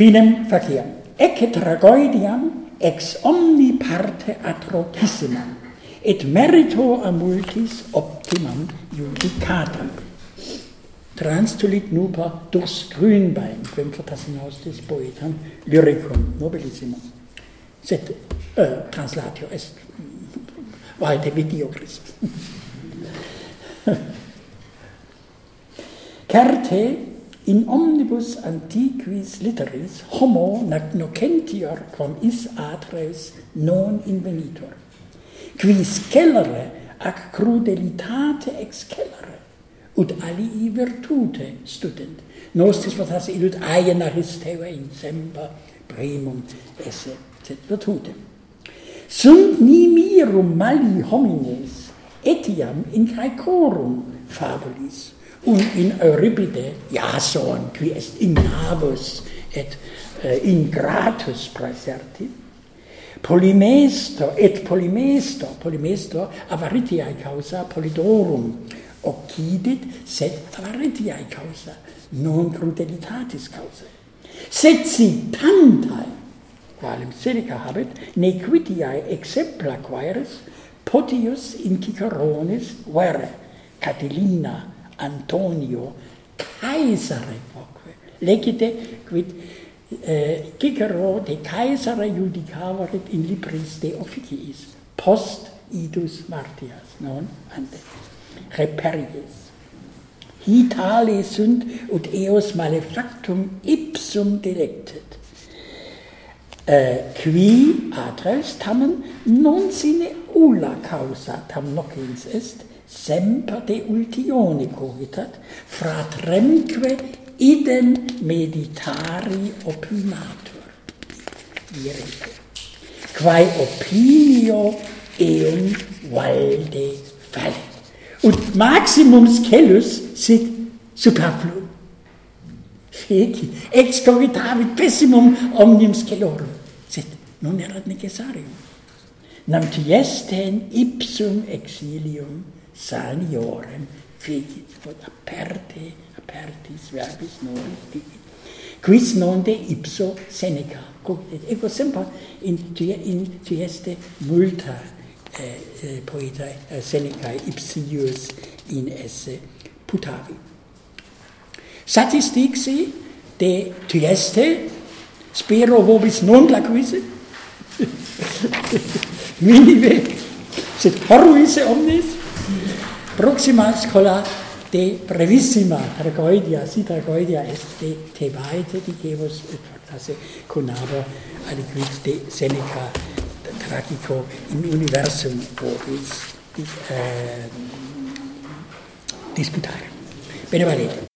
vielem Verkehr. Ecce tragoidiam ex omni parte atrocissima et merito a multis optimam judicatam. Transtulit nuper durchs Grünbein, quem des poetam lyricum nobilissimo. Sed äh, translatio est vaete vitio Christ. Certe in omnibus antiquis literis homo nac nocentior quam is atres non invenitor. Quis cellere ac crudelitate excellere ut alii virtute student. Nostris potas illud aien aristeo in semper primum esse sed virtute. Sunt nimirum mali homines etiam in caecorum fabulis un in Euripide Jason qui est ignavus et uh, ingratus praeserti. Polimesto et polimesto polimesto avaritiae causa Polydorum occidit sed avaritiae causa non crudelitatis causa. Sed si tantae qualem Seneca habet nequitiae exempla quaeres potius in Ciceronis vere Catilina Antonio Caesare quoque legite quid eh, Cicero de Caesare judicaverit in libris de officiis post idus martias non? Ante. Reperies Hitale sunt ut eos malefactum ipsum delectet. Uh, qui adres tamen non sine ulla causa tam nocens est, semper de ultione cogitat, fratremque idem meditari opinatur. Direte. Quae opinio eum valde fallit. Ut maximum scellus sit superfluum. Feci, ex cogitavit pessimum omnium scellorum, sed non erat necessarium nam tiesten ipsum exilium saniorem figit. quod aperte, apertis verbis noris digit. Quis non de ipso Seneca cogit. Ego semper in, in tieste multa eh, eh, poeta eh, Seneca ipsius in esse putavi. Statistixi de tieste, spero vobis non laquisse, minime, sed horruise omnes, proxima scola de brevissima tragoedia, si tragoedia est de Tebaite, dicevos, et fortasse conabo aliquid de Seneca, tragico in universum vobis, eh, disputare. Bene, valete.